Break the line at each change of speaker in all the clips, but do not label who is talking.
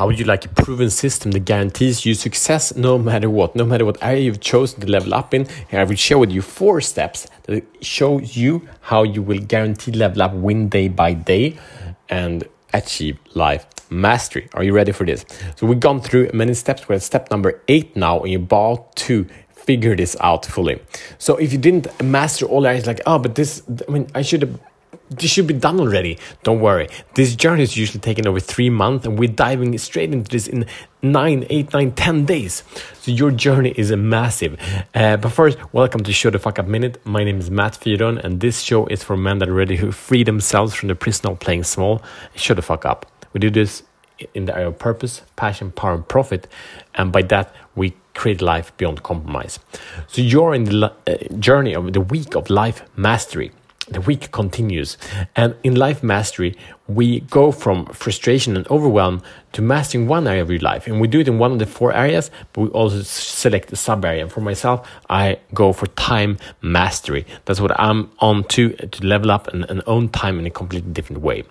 How would you like a proven system that guarantees you success no matter what, no matter what area you've chosen to level up in? Here I will share with you four steps that show you how you will guarantee level up, win day by day, and achieve life mastery. Are you ready for this? So we've gone through many steps. We're at step number eight now, and you're about to figure this out fully. So if you didn't master all areas, like oh, but this, I mean, I should have this should be done already. Don't worry. This journey is usually taking over three months, and we're diving straight into this in nine, eight, nine, ten days. So your journey is a massive. Uh, but first, welcome to Show the Fuck Up Minute. My name is Matt Fyron, and this show is for men that are ready to free themselves from the prison of playing small. Show the fuck up. We do this in the area of purpose, passion, power, and profit, and by that we create life beyond compromise. So you're in the uh, journey of the week of life mastery the week continues. And in life mastery, we go from frustration and overwhelm to mastering one area of your life. And we do it in one of the four areas, but we also select a sub area. And for myself, I go for time mastery. That's what I'm on to, to level up and, and own time in a completely different way.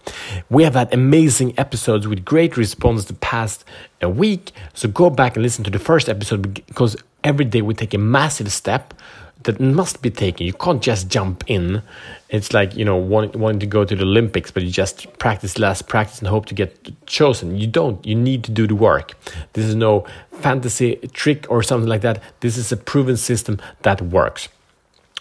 We have had amazing episodes with great response the past a week. So go back and listen to the first episode because every day we take a massive step that must be taken. You can't just jump in. It's like you know wanting, wanting to go to the Olympics, but you just practice less, practice, and hope to get chosen. You don't. You need to do the work. This is no fantasy trick or something like that. This is a proven system that works.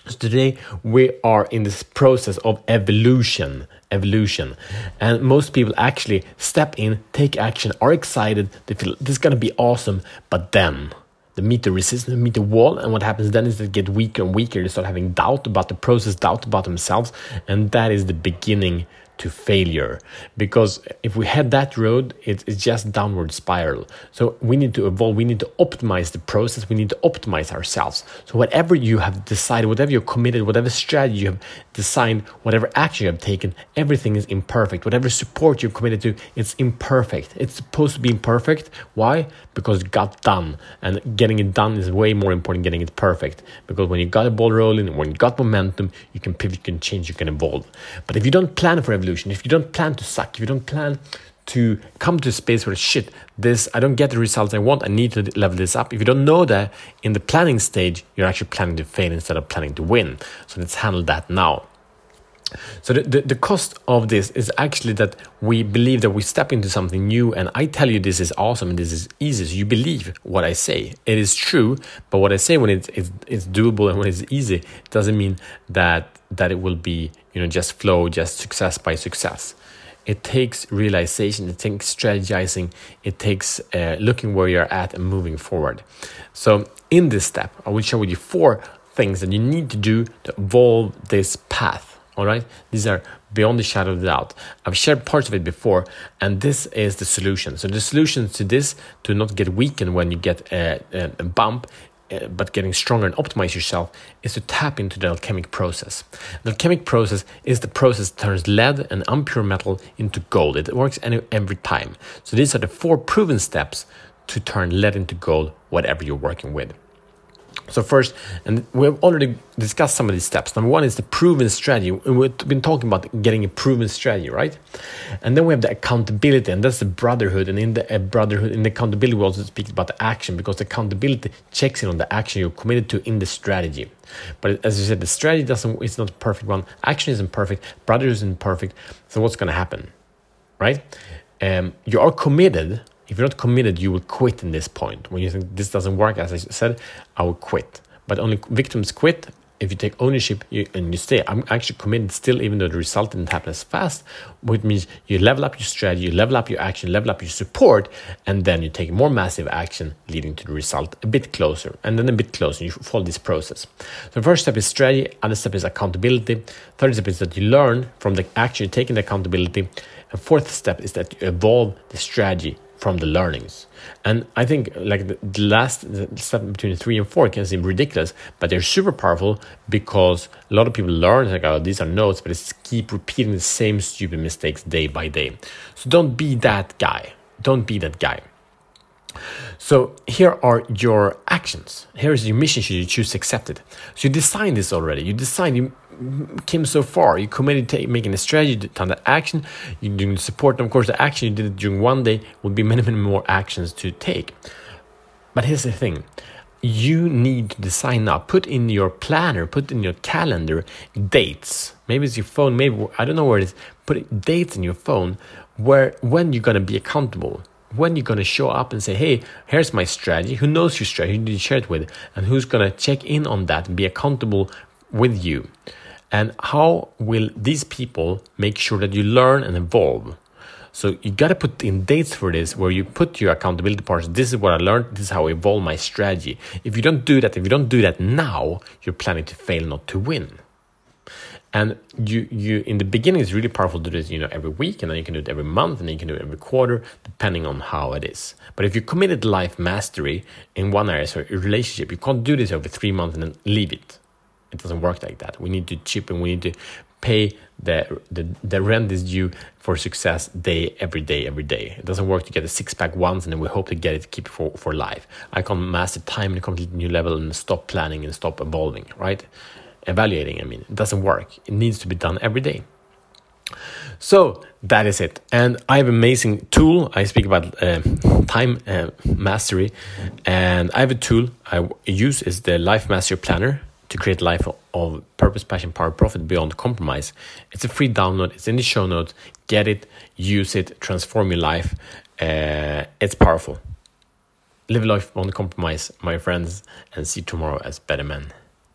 So today we are in this process of evolution evolution and most people actually step in take action are excited they feel this is going to be awesome but then the meet the resistance, meet the wall, and what happens then is they get weaker and weaker. They start having doubt about the process, doubt about themselves, and that is the beginning to failure. Because if we head that road it's, it's just downward spiral. So we need to evolve we need to optimize the process we need to optimize ourselves. So whatever you have decided whatever you're committed whatever strategy you have designed whatever action you have taken everything is imperfect. Whatever support you're committed to it's imperfect. It's supposed to be imperfect. Why? Because it got done. And getting it done is way more important than getting it perfect. Because when you got a ball rolling when you got momentum you can pivot you can change you can evolve. But if you don't plan for evolution evolution, if you don't plan to suck, if you don't plan to come to a space where shit, this I don't get the results I want, I need to level this up. If you don't know that in the planning stage, you're actually planning to fail instead of planning to win. So let's handle that now. So the, the, the, cost of this is actually that we believe that we step into something new and I tell you this is awesome and this is easy. So you believe what I say. It is true, but what I say when it's, it's, it's doable and when it's easy doesn't mean that that it will be you know just flow just success by success it takes realization it takes strategizing it takes uh, looking where you're at and moving forward so in this step i will share with you four things that you need to do to evolve this path all right these are beyond the shadow of doubt i've shared parts of it before and this is the solution so the solution to this to not get weakened when you get a, a, bump uh, but getting stronger and optimize yourself is to tap into the alchemic process. The alchemic process is the process that turns lead and impure metal into gold. It works any, every time. So these are the four proven steps to turn lead into gold, whatever you're working with. So first, and we've already discussed some of these steps. Number one is the proven strategy. We've been talking about getting a proven strategy, right? And then we have the accountability, and that's the brotherhood. And in the uh, brotherhood, in the accountability, we also speak about the action because the accountability checks in on the action you're committed to in the strategy. But as you said, the strategy doesn't. It's not a perfect one. Action isn't perfect. Brotherhood isn't perfect. So what's going to happen, right? Um, you are committed if you're not committed, you will quit in this point. When you think this doesn't work, as I said, I will quit. But only victims quit if you take ownership you, and you stay. I'm actually committed still, even though the result didn't happen as fast, which means you level up your strategy, you level up your action, level up your support, and then you take more massive action, leading to the result a bit closer, and then a bit closer. You follow this process. The first step is strategy, other step is accountability, third step is that you learn from the action you're taking the accountability, and fourth step is that you evolve the strategy from the learnings. And I think like the, the last step between three and four can seem ridiculous, but they're super powerful because a lot of people learn like, oh, these are notes, but it's keep repeating the same stupid mistakes day by day. So don't be that guy. Don't be that guy. So here are your actions. Here is your mission should you choose to accept it. So you design this already. You design you came so far. You committed to making a strategy, done the action, you're doing the support, and of course, the action you did during one day will be many, many more actions to take. But here's the thing you need to decide now. Put in your planner, put in your calendar dates. Maybe it's your phone, maybe I don't know where it is. Put dates in your phone where when you're gonna be accountable when you're going to show up and say, hey, here's my strategy, who knows your strategy, who did you share it with, and who's going to check in on that and be accountable with you. And how will these people make sure that you learn and evolve? So you got to put in dates for this where you put your accountability parts. This is what I learned. This is how I evolve my strategy. If you don't do that, if you don't do that now, you're planning to fail, not to win. And you, you in the beginning, it's really powerful to do this, you know, every week, and then you can do it every month, and then you can do it every quarter, depending on how it is. But if you committed life mastery in one area, so a relationship, you can't do this over three months and then leave it. It doesn't work like that. We need to chip and we need to pay the, the the rent is due for success day every day every day it doesn't work to get a six-pack once and then we hope to get it keep for, for life i can't master time in a completely new level and stop planning and stop evolving right evaluating. I mean, it doesn't work. It needs to be done every day. So that is it. And I have an amazing tool. I speak about uh, time uh, mastery, and I have a tool I use is the Life Mastery Planner to create life of purpose, passion, power, profit beyond compromise. It's a free download. It's in the show notes. Get it, use it, transform your life. Uh, it's powerful. Live life beyond compromise, my friends, and see tomorrow as better men.